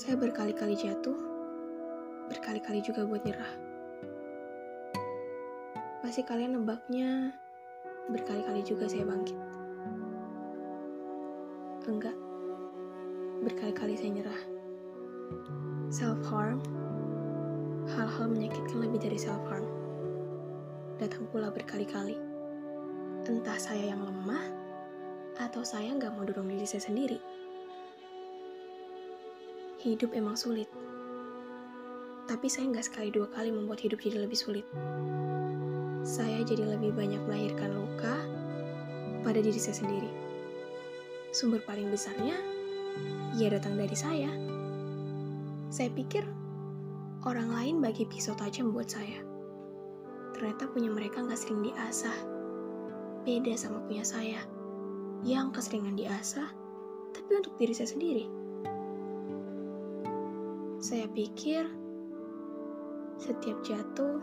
Saya berkali-kali jatuh, berkali-kali juga buat nyerah. Pasti kalian nebaknya berkali-kali juga saya bangkit. Enggak, berkali-kali saya nyerah. Self-harm, hal-hal menyakitkan lebih dari self-harm. Datang pula berkali-kali. Entah saya yang lemah, atau saya nggak mau dorong diri saya sendiri. Hidup emang sulit. Tapi saya nggak sekali dua kali membuat hidup jadi lebih sulit. Saya jadi lebih banyak melahirkan luka pada diri saya sendiri. Sumber paling besarnya, ya datang dari saya. Saya pikir orang lain bagi pisau tajam buat saya. Ternyata punya mereka nggak sering diasah. Beda sama punya saya, yang keseringan diasah, tapi untuk diri saya sendiri. Saya pikir setiap jatuh,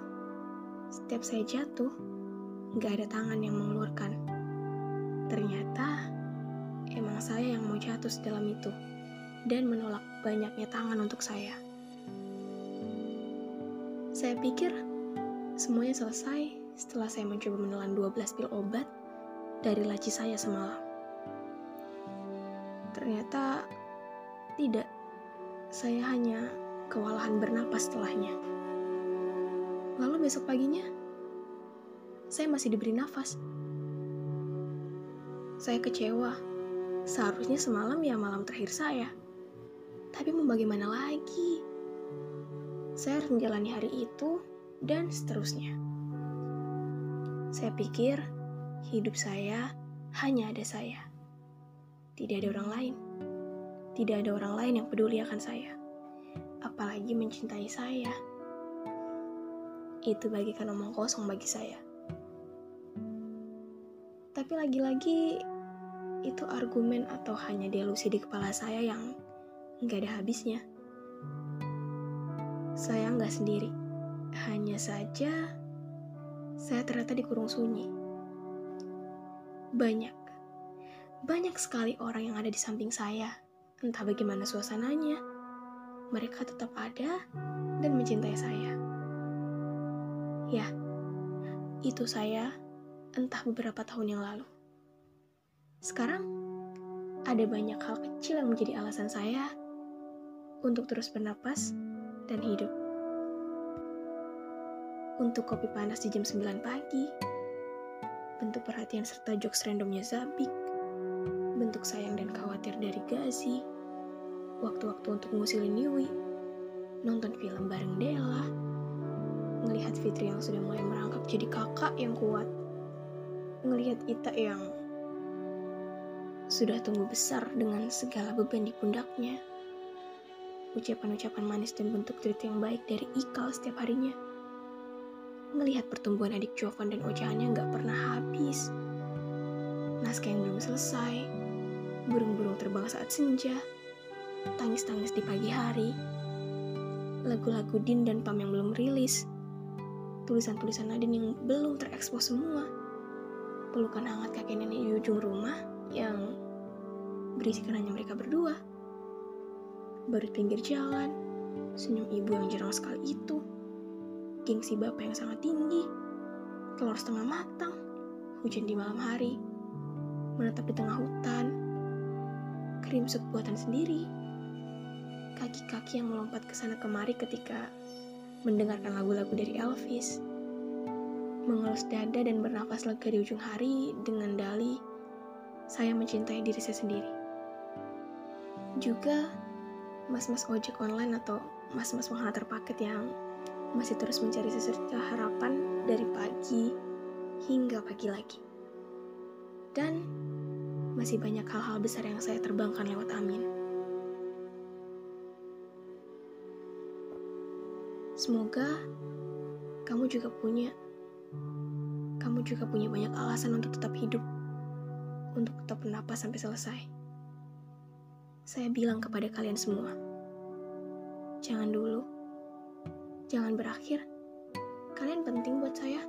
setiap saya jatuh, nggak ada tangan yang mengeluarkan. Ternyata emang saya yang mau jatuh sedalam itu dan menolak banyaknya tangan untuk saya. Saya pikir semuanya selesai setelah saya mencoba menelan 12 pil obat dari laci saya semalam. Ternyata tidak saya hanya kewalahan bernapas setelahnya. Lalu besok paginya, saya masih diberi nafas. Saya kecewa. Seharusnya semalam ya malam terakhir saya. Tapi mau bagaimana lagi? Saya harus menjalani hari itu dan seterusnya. Saya pikir hidup saya hanya ada saya. Tidak ada orang lain. Tidak ada orang lain yang peduli akan saya, apalagi mencintai saya. Itu bagikan omong kosong bagi saya. Tapi lagi-lagi, itu argumen atau hanya delusi di kepala saya yang nggak ada habisnya. Saya nggak sendiri, hanya saja saya ternyata dikurung sunyi. Banyak, banyak sekali orang yang ada di samping saya Entah bagaimana suasananya, mereka tetap ada dan mencintai saya. Ya, itu saya entah beberapa tahun yang lalu. Sekarang, ada banyak hal kecil yang menjadi alasan saya untuk terus bernapas dan hidup. Untuk kopi panas di jam 9 pagi, bentuk perhatian serta jokes randomnya Zabik, bentuk sayang dan khawatir dari Gazi, waktu-waktu untuk ngusilin Yui, nonton film bareng Della, ngelihat Fitri yang sudah mulai merangkak jadi kakak yang kuat, ngelihat Ita yang sudah tumbuh besar dengan segala beban di pundaknya, ucapan-ucapan manis dan bentuk tweet yang baik dari Ikal setiap harinya, ngelihat pertumbuhan adik Jovan dan ocehannya nggak pernah habis, naskah yang belum selesai, burung-burung terbang saat senja, tangis-tangis di pagi hari, lagu-lagu Din dan Pam yang belum rilis, tulisan-tulisan Nadine yang belum terekspos semua, pelukan hangat kakek nenek di ujung rumah yang berisikan hanya mereka berdua, baru pinggir jalan, senyum ibu yang jarang sekali itu, gengsi bapak yang sangat tinggi, telur setengah matang, hujan di malam hari, menetap di tengah hutan, krim sup buatan sendiri. Kaki-kaki yang melompat ke sana kemari ketika mendengarkan lagu-lagu dari Elvis. Mengelus dada dan bernafas lega di ujung hari dengan dali, saya mencintai diri saya sendiri. Juga mas-mas ojek online atau mas-mas menghantar paket yang masih terus mencari secerca harapan dari pagi hingga pagi lagi. Dan masih banyak hal-hal besar yang saya terbangkan lewat Amin. Semoga kamu juga punya kamu juga punya banyak alasan untuk tetap hidup, untuk tetap bernapas sampai selesai. Saya bilang kepada kalian semua, jangan dulu, jangan berakhir. Kalian penting buat saya.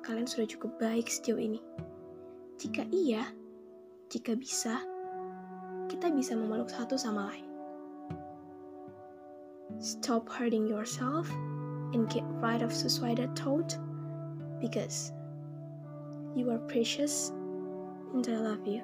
Kalian sudah cukup baik sejauh ini. Jika iya, jika bisa, kita bisa memeluk satu sama lain. stop hurting yourself and get rid of suicidal thought because you are precious and I love you.